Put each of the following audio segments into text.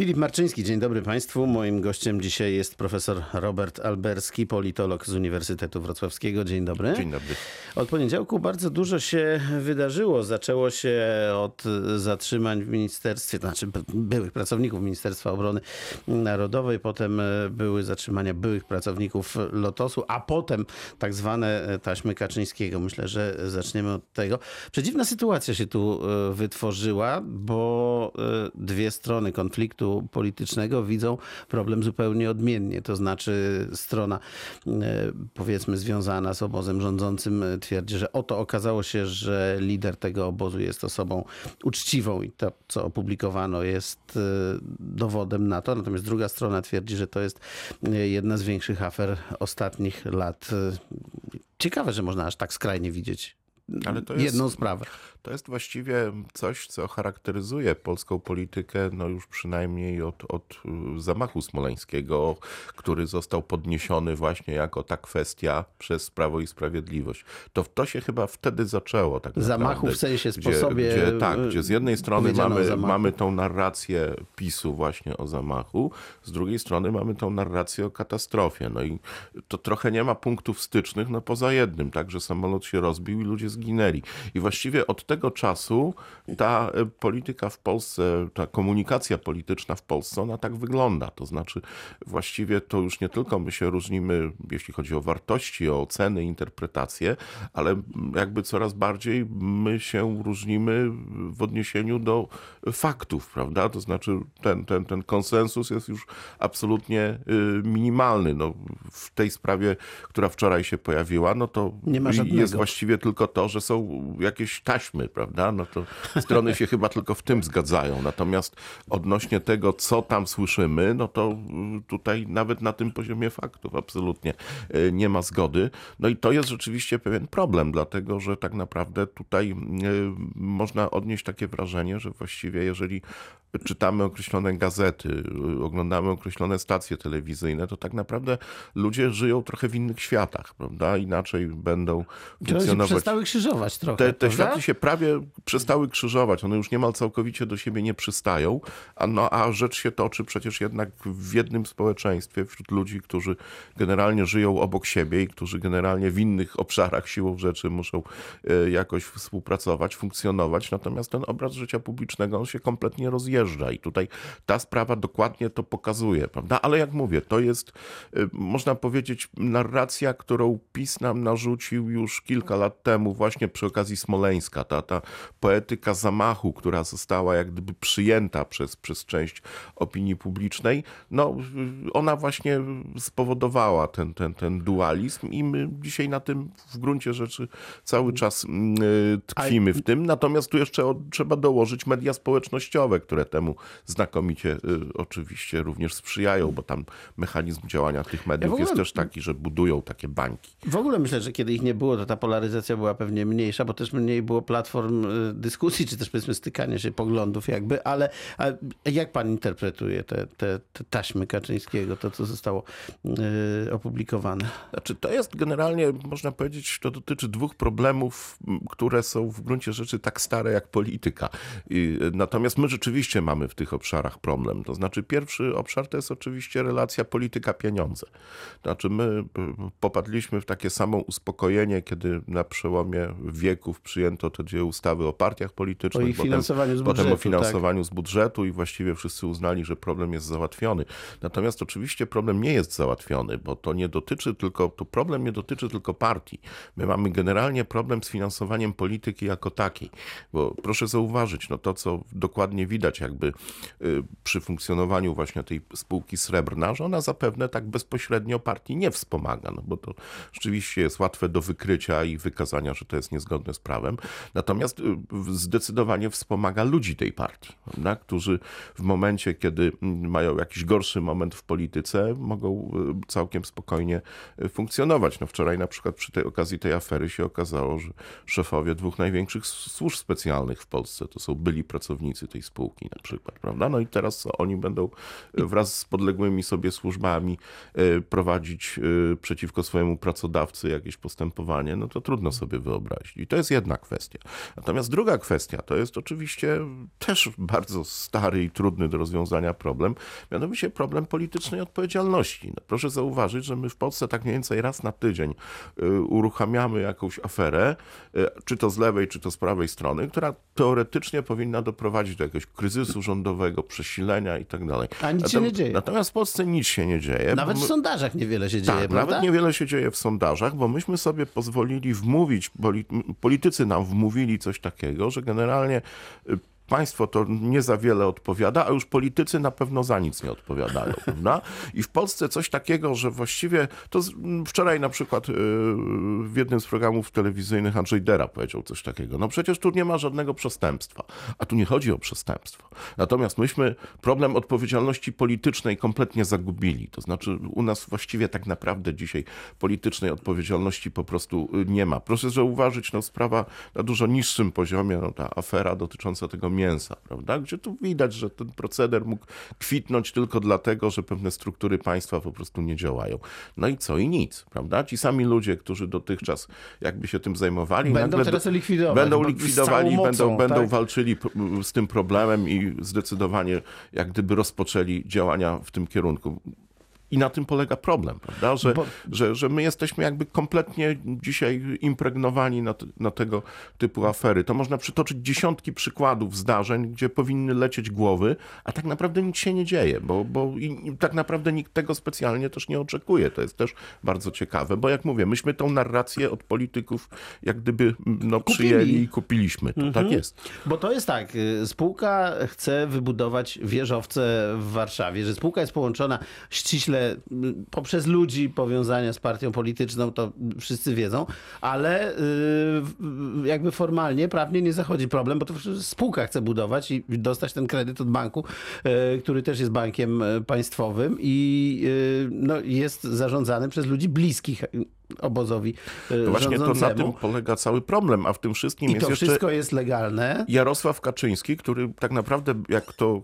Filip Marczyński, dzień dobry Państwu. Moim gościem dzisiaj jest profesor Robert Alberski, politolog z Uniwersytetu Wrocławskiego. Dzień dobry. Dzień dobry. Od poniedziałku bardzo dużo się wydarzyło. Zaczęło się od zatrzymań w ministerstwie, to znaczy byłych pracowników Ministerstwa Obrony Narodowej, potem e, były zatrzymania byłych pracowników Lotosu, a potem tak zwane e, taśmy Kaczyńskiego. Myślę, że zaczniemy od tego. Przedziwna sytuacja się tu e, wytworzyła, bo dwie strony konfliktu politycznego widzą problem zupełnie odmiennie. To znaczy strona e, powiedzmy związana z obozem rządzącym e, twierdzi, że oto okazało się, że lider tego obozu jest osobą uczciwą i to, co opublikowano jest e, dowodem na to. Natomiast druga strona twierdzi, że to jest jedna z większych afer ostatnich lat. Ciekawe, że można aż tak skrajnie widzieć jest... jedną sprawę. To jest właściwie coś, co charakteryzuje polską politykę, no już przynajmniej od, od y, zamachu smoleńskiego, który został podniesiony właśnie jako ta kwestia przez Prawo i Sprawiedliwość. To, to się chyba wtedy zaczęło. Tak Zamachu w sensie sposobie. Gdzie, gdzie, tak, gdzie z jednej strony mamy, mamy tą narrację PiSu właśnie o zamachu, z drugiej strony mamy tą narrację o katastrofie. No i to trochę nie ma punktów stycznych, no poza jednym, tak, że samolot się rozbił i ludzie zginęli. I właściwie od tego czasu ta e, polityka w Polsce, ta komunikacja polityczna w Polsce, ona tak wygląda. To znaczy, właściwie to już nie tylko my się różnimy, jeśli chodzi o wartości, o oceny, interpretacje, ale jakby coraz bardziej my się różnimy w odniesieniu do faktów, prawda? To znaczy, ten, ten, ten konsensus jest już absolutnie y, minimalny. No, w tej sprawie, która wczoraj się pojawiła, no to jest właściwie tylko to, że są jakieś taśmy prawda? No to strony się chyba tylko w tym zgadzają. Natomiast odnośnie tego, co tam słyszymy, no to y, tutaj nawet na tym poziomie faktów absolutnie y, nie ma zgody. No i to jest rzeczywiście pewien problem, dlatego że tak naprawdę tutaj y, można odnieść takie wrażenie, że właściwie jeżeli czytamy określone gazety, oglądamy określone stacje telewizyjne, to tak naprawdę ludzie żyją trochę w innych światach, prawda? Inaczej będą funkcjonować. Przestały krzyżować trochę. Te, te światy się prawie przestały krzyżować. One już niemal całkowicie do siebie nie przystają. A, no, a rzecz się toczy przecież jednak w jednym społeczeństwie, wśród ludzi, którzy generalnie żyją obok siebie i którzy generalnie w innych obszarach siłą rzeczy muszą e, jakoś współpracować, funkcjonować. Natomiast ten obraz życia publicznego on się kompletnie rozjeżdża i tutaj ta sprawa dokładnie to pokazuje, prawda? Ale jak mówię, to jest, e, można powiedzieć, narracja, którą PiS nam narzucił już kilka lat temu właśnie przy okazji Smoleńska. Ta, ta poetyka zamachu, która została jak gdyby przyjęta przez, przez część opinii publicznej, no ona właśnie spowodowała ten, ten, ten dualizm i my dzisiaj na tym w gruncie rzeczy cały czas mm, tkwimy w tym. Natomiast tu jeszcze trzeba dołożyć media społecznościowe, które temu znakomicie y, oczywiście również sprzyjają, bo tam mechanizm działania tych mediów ja ogóle... jest też taki, że budują takie bańki. W ogóle myślę, że kiedy ich nie było, to ta polaryzacja była pewnie mniejsza, bo też mniej było platform y, dyskusji, czy też powiedzmy stykania się poglądów jakby, ale, ale jak pan interpretuje te, te, te, taśmy Kaczyńskiego, to co zostało yy, opublikowane? Znaczy to jest generalnie, można powiedzieć, to dotyczy dwóch problemów, które są w gruncie rzeczy tak stare jak polityka. I, natomiast my rzeczywiście mamy w tych obszarach problem. To znaczy pierwszy obszar to jest oczywiście relacja polityka-pieniądze. Znaczy my popadliśmy w takie samo uspokojenie, kiedy na przełomie wieków przyjęto te dwie ustawy o partiach politycznych, o potem, finansowaniu z budżetu, potem o finansowaniu tak. z budżetu i właściwie wszyscy uznali, że problem jest załatwiony. Natomiast oczywiście problem nie jest załatwiony, bo to nie dotyczy tylko, to problem nie dotyczy tylko partii. My mamy generalnie problem z finansowaniem polityki jako takiej, bo proszę zauważyć, no to co dokładnie widać jakby y, przy funkcjonowaniu właśnie tej spółki srebrna, że ona zapewne tak bezpośrednio partii nie wspomaga, no bo to rzeczywiście jest łatwe do wykrycia i wykazania, że to jest niezgodne z prawem. Natomiast y, zdecydowanie wspomaga ludzi tej partii, prawda? którzy w momencie, kiedy mają jakiś gorszy moment w polityce, mogą y, całkiem spokojnie funkcjonować. No wczoraj na przykład przy tej okazji tej afery się okazało, że szefowie dwóch największych służb specjalnych w Polsce to są byli pracownicy tej spółki. Przykład, prawda? No i teraz oni będą wraz z podległymi sobie służbami e, prowadzić e, przeciwko swojemu pracodawcy jakieś postępowanie, no to trudno sobie wyobrazić. I to jest jedna kwestia. Natomiast druga kwestia to jest oczywiście też bardzo stary i trudny do rozwiązania problem, mianowicie problem politycznej odpowiedzialności. No proszę zauważyć, że my w Polsce tak mniej więcej raz na tydzień e, uruchamiamy jakąś aferę, czy to z lewej, czy to z prawej strony, która teoretycznie powinna doprowadzić do jakiegoś kryzysu rządowego, przesilenia i tak dalej. A nic się nie dzieje. Natomiast w Polsce nic się nie dzieje. Nawet my... w sondażach niewiele się dzieje, tak, prawda? Nawet niewiele się dzieje w sondażach, bo myśmy sobie pozwolili wmówić, politycy nam wmówili coś takiego, że generalnie y, państwo to nie za wiele odpowiada, a już politycy na pewno za nic nie odpowiadają. Prawda? I w Polsce coś takiego, że właściwie to wczoraj na przykład y, w jednym z programów telewizyjnych Andrzej Dera powiedział coś takiego. No przecież tu nie ma żadnego przestępstwa, a tu nie chodzi o przestępstwo. Natomiast myśmy problem odpowiedzialności politycznej kompletnie zagubili. To znaczy u nas właściwie tak naprawdę dzisiaj politycznej odpowiedzialności po prostu y, nie ma. Proszę zauważyć, no sprawa na dużo niższym poziomie, no ta afera dotycząca tego mięsa, prawda? Gdzie tu widać, że ten proceder mógł kwitnąć tylko dlatego, że pewne struktury państwa po prostu nie działają. No i co? I nic, prawda? Ci sami ludzie, którzy dotychczas jakby się tym zajmowali, będą teraz likwidować. Będą likwidowali, mocą, będą, tak? będą walczyli z tym problemem i zdecydowanie jak gdyby rozpoczęli działania w tym kierunku. I na tym polega problem, prawda? Że, Bo... że, że my jesteśmy jakby kompletnie dzisiaj impregnowani na, na, tego typu afery. To można przytoczyć dziesiątki przykładów zdarzeń, gdzie powinny lecieć głowy, a tak naprawdę nic się nie dzieje, bo, bo i, tak naprawdę nikt tego specjalnie też nie oczekuje. To jest też bardzo ciekawe, bo jak mówię, myśmy tą narrację od polityków jak gdyby no, przyjęli i kupiliśmy. To, tak mhm. Tak jest. Bo to jest tak, y, spółka chce wybudować wieżowce w Warszawie, że spółka jest połączona ściśle poprzez ludzi powiązania z partią polityczną, to wszyscy wiedzą, ale y, jakby formalnie, prawnie nie zachodzi problem, bo to spółka chce budować i dostać ten kredyt od banku, y, który też jest bankiem y, państwowym i no, jest zarządzany przez ludzi bliskich obozowi to Właśnie to na tym polega cały problem, a w tym wszystkim I jest to jeszcze wszystko jest legalne. Jarosław Kaczyński, który tak naprawdę, jak to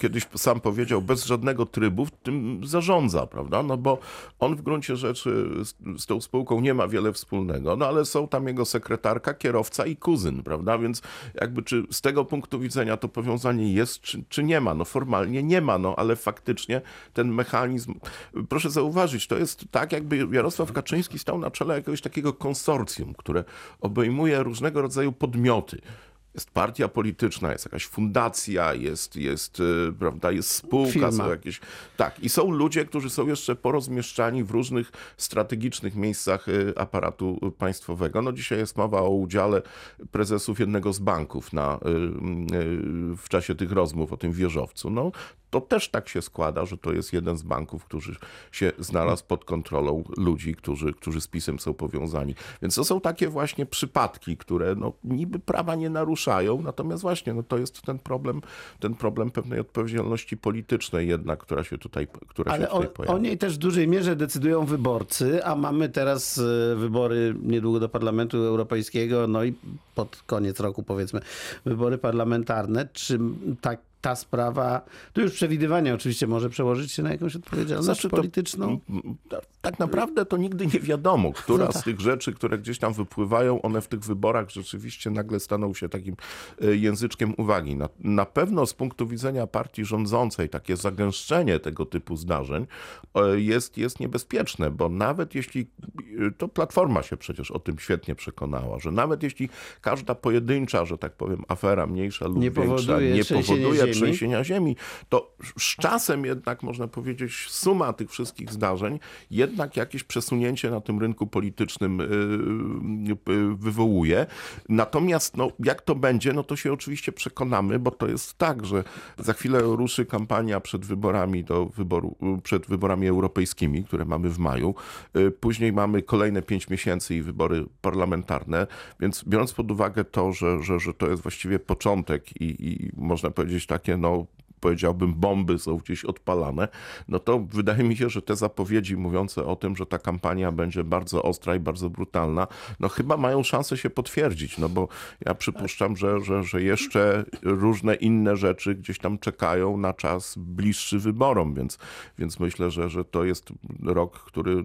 kiedyś sam powiedział, bez żadnego trybu tym zarządza, prawda? No bo on w gruncie rzeczy z, z tą spółką nie ma wiele wspólnego, no ale są tam jego sekretarka, kierowca i kuzyn, prawda? Więc jakby czy z tego punktu widzenia to powiązanie jest, czy, czy nie ma? No formalnie nie ma, no ale faktycznie ten mechanizm, proszę zauważyć, to jest tak jakby Jarosław Kaczyński stał na czele jakiegoś takiego konsorcjum, które obejmuje różnego rodzaju podmioty jest partia polityczna, jest jakaś fundacja, jest, jest, y, prawda, jest spółka, Firma. są jakieś. Tak, i są ludzie, którzy są jeszcze porozmieszczani w różnych strategicznych miejscach y, aparatu państwowego. No dzisiaj jest mowa o udziale prezesów jednego z banków na, y, w czasie tych rozmów o tym wieżowcu. No, to też tak się składa, że to jest jeden z banków, który się znalazł pod kontrolą ludzi, którzy, którzy z pisem są powiązani. Więc to są takie właśnie przypadki, które no, niby prawa nie naruszają, natomiast właśnie no, to jest ten problem, ten problem pewnej odpowiedzialności politycznej jednak, która się tutaj, która Ale się tutaj o, pojawia. O niej też w dużej mierze decydują wyborcy, a mamy teraz e, wybory niedługo do Parlamentu Europejskiego, no i pod koniec roku powiedzmy wybory parlamentarne. Czy tak ta sprawa, tu już przewidywanie oczywiście może przełożyć się na jakąś odpowiedzialność znaczy, polityczną? To, tak naprawdę to nigdy nie wiadomo, która no tak. z tych rzeczy, które gdzieś tam wypływają, one w tych wyborach rzeczywiście nagle staną się takim e, języczkiem uwagi. Na, na pewno z punktu widzenia partii rządzącej takie zagęszczenie tego typu zdarzeń e, jest, jest niebezpieczne, bo nawet jeśli, e, to Platforma się przecież o tym świetnie przekonała, że nawet jeśli każda pojedyncza, że tak powiem, afera mniejsza lub nie większa powoduje nie powoduje trzęsienia ziemi, to z czasem jednak można powiedzieć suma tych wszystkich zdarzeń jednak jakieś przesunięcie na tym rynku politycznym y, y, y, wywołuje. Natomiast no, jak to będzie, no to się oczywiście przekonamy, bo to jest tak, że za chwilę ruszy kampania przed wyborami do wyboru, przed wyborami europejskimi, które mamy w maju. Później mamy kolejne pięć miesięcy i wybory parlamentarne, więc biorąc pod uwagę to, że, że, że to jest właściwie początek i, i można powiedzieć takie no powiedziałbym, bomby są gdzieś odpalane, no to wydaje mi się, że te zapowiedzi mówiące o tym, że ta kampania będzie bardzo ostra i bardzo brutalna, no chyba mają szansę się potwierdzić, no bo ja przypuszczam, że, że, że jeszcze różne inne rzeczy gdzieś tam czekają na czas bliższy wyborom, więc, więc myślę, że, że to jest rok, który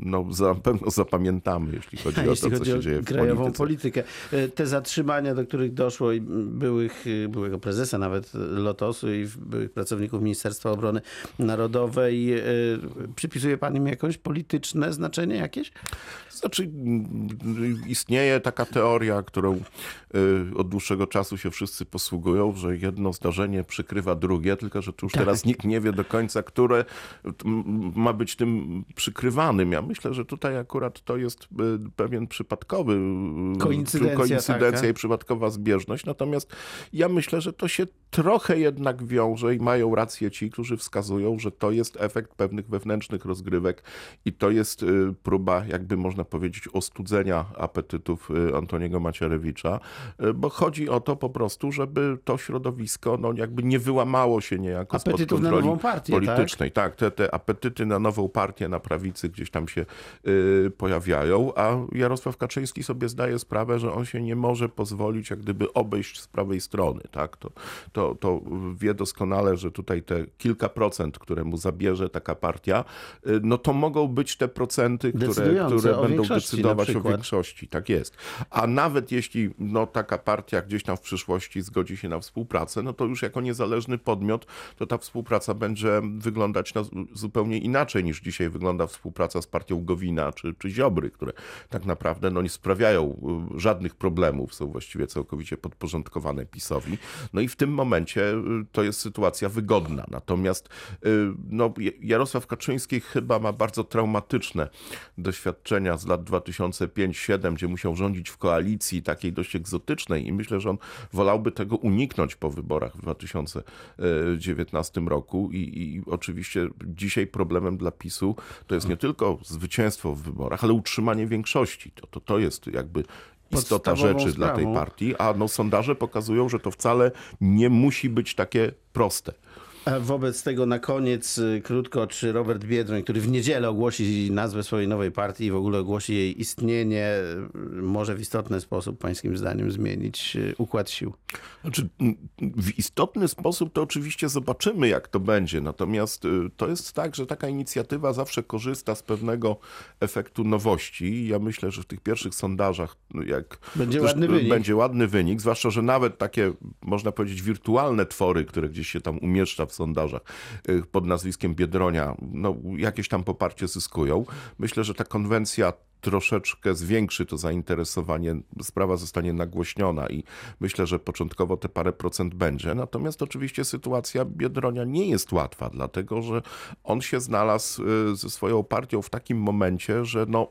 no, za pewno zapamiętamy, jeśli chodzi o jeśli to, chodzi co o się dzieje w krajową polityce. politykę. E, Te zatrzymania, do których doszło i byłych, byłego prezesa nawet Lotosu i pracowników Ministerstwa Obrony Narodowej, e, przypisuje pan im jakieś polityczne znaczenie jakieś? Znaczy, mm, istnieje taka teoria, którą y, od dłuższego czasu się wszyscy posługują, że jedno zdarzenie przykrywa drugie, tylko że tu już Tak. teraz nikt nie wie do końca, które ma być tym przykrywanym. Ja myślę, że tutaj akurat to jest y, pewien przypadkowy y, Koincydencja koincydencja i przypadkowa zbieżność. Natomiast ja myślę, że to się trochę jednak wiąże i mają rację ci, którzy wskazują, że to jest efekt pewnych wewnętrznych rozgrywek i to jest próba, jakby można powiedzieć, ostudzenia apetytów y, Antoniego Macierewicza, y, bo chodzi o to po prostu, żeby to środowisko no, jakby nie wyłamało się niejako spod Apetytów na kontroli nową partię, politycznej. Tak, te, te apetyty na nową partię na prawicy gdzieś tam się y, pojawiają, a Jarosław Kaczyński sobie zdaje sprawę, że on się nie może pozwolić jak gdyby obejść z prawej strony. Tak? To, to, to wie doskonale, że tutaj te kilka procent, które mu zabierze taka partia, y, no to mogą być te procenty, które, które o będą decydować o większości. Tak jest. A nawet jeśli no, taka partia gdzieś tam w przyszłości zgodzi się na współpracę, no to już jako niezależny podmiot, to ta współpraca będzie wyglądać na, zupełnie inaczej niż dzisiaj wygląda współpraca z partią Gowina czy, czy Ziobry, które tak naprawdę no, nie sprawiają y, żadnych problemów, są właściwie całkowicie podporządkowane PiSowi. No i w tym momencie y, to jest sytuacja wygodna. Natomiast y, no, Jarosław Kaczyński chyba ma bardzo traumatyczne doświadczenia z lat 2005-2007, gdzie musiał rządzić w koalicji takiej dość egzotycznej i myślę, że on wolałby tego uniknąć po wyborach w 2019 roku i, i oczywiście dzisiaj problemem dla PiSu to jest nie tylko zwycięstwo w wyborach, ale utrzymanie większości. To, to, to jest jakby istota rzeczy dla tej sprawą. partii, a no sondaże pokazują, że to wcale nie musi być takie proste. A wobec tego na koniec y, krótko, czy Robert Biedroń, który w niedzielę ogłosi nazwę swojej nowej partii i w ogóle ogłosi jej istnienie, y, może w istotny sposób, pańskim zdaniem, zmienić y, układ sił? Znaczy, w istotny sposób to oczywiście zobaczymy, jak to będzie. Natomiast to jest tak, że taka inicjatywa zawsze korzysta z pewnego efektu nowości. Ja myślę, że w tych pierwszych sondażach, no, jak Będzie ładny wynik. będzie ładny wynik, zwłaszcza, że nawet takie, można powiedzieć, wirtualne twory, które gdzieś się tam umieszcza w sondażach y, pod nazwiskiem Biedronia, no, jakieś tam poparcie zyskują. Myślę, że ta konwencja troszeczkę zwiększy to zainteresowanie, sprawa zostanie nagłośniona i myślę, że początkowo te parę procent będzie. Natomiast oczywiście sytuacja Biedronia nie jest łatwa, dlatego że on się znalazł y, ze swoją partią w takim momencie, że no,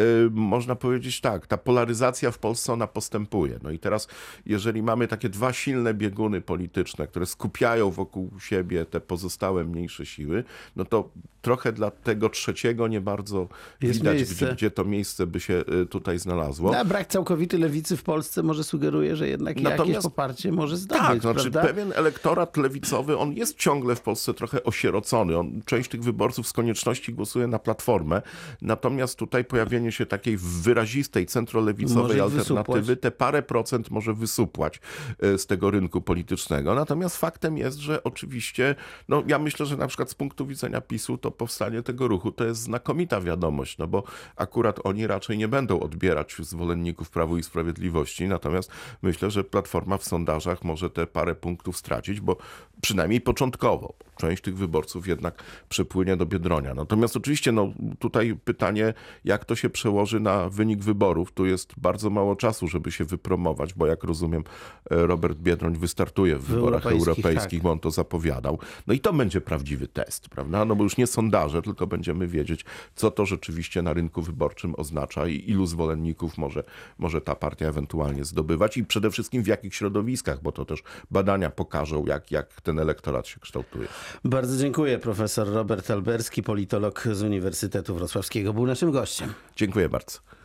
y, można powiedzieć tak, ta polaryzacja w Polsce ona postępuje. No i teraz, jeżeli mamy takie dwa silne bieguny polityczne, które skupiają wokół siebie te pozostałe mniejsze siły, no to trochę dla tego trzeciego nie bardzo Jest widać, gdzie, gdzie to miejsce by się y, tutaj znalazło. No, brak całkowity lewicy w Polsce może sugeruje, że jednak jakieś Natomiast- poparcie może zdobyć, Tak, znaczy prawda? pewien elektorat lewicowy, on jest ciągle w Polsce trochę osierocony. On, część tych wyborców z konieczności głosuje na Platformę, natomiast tutaj pojawienie się takiej wyrazistej centrolewicowej alternatywy wysupłać. te parę procent może wysupłać e, z tego rynku politycznego. Natomiast faktem jest, że oczywiście, no ja myślę, że na przykład z punktu widzenia PiSu to powstanie tego ruchu to jest znakomita wiadomość, no bo akurat oni raczej nie będą odbierać zwolenników Prawu i Sprawiedliwości, natomiast myślę, że Platforma w sondażach może te parę punktów stracić, bo przynajmniej początkowo część tych wyborców jednak przepłynie do Biedronia. Natomiast oczywiście no, tutaj pytanie, jak to się przełoży na wynik wyborów. Tu jest bardzo mało czasu, żeby się wypromować, bo jak rozumiem e, Robert Biedroń wystartuje w, wyborach europejskich, europejskich, tak. bo on to zapowiadał. No i to będzie prawdziwy test, prawda? No bo już nie sondaże, tylko będziemy wiedzieć, co to rzeczywiście na rynku wyborczym oznacza i ilu zwolenników może, może ta partia ewentualnie zdobywać i przede wszystkim w jakich środowiskach, bo to też badania pokażą, jak, jak ten elektorat się kształtuje. Bardzo dziękuję. Profesor Robert Alberski, politolog z Uniwersytetu Wrocławskiego, był naszym gościem. Dziękuję bardzo.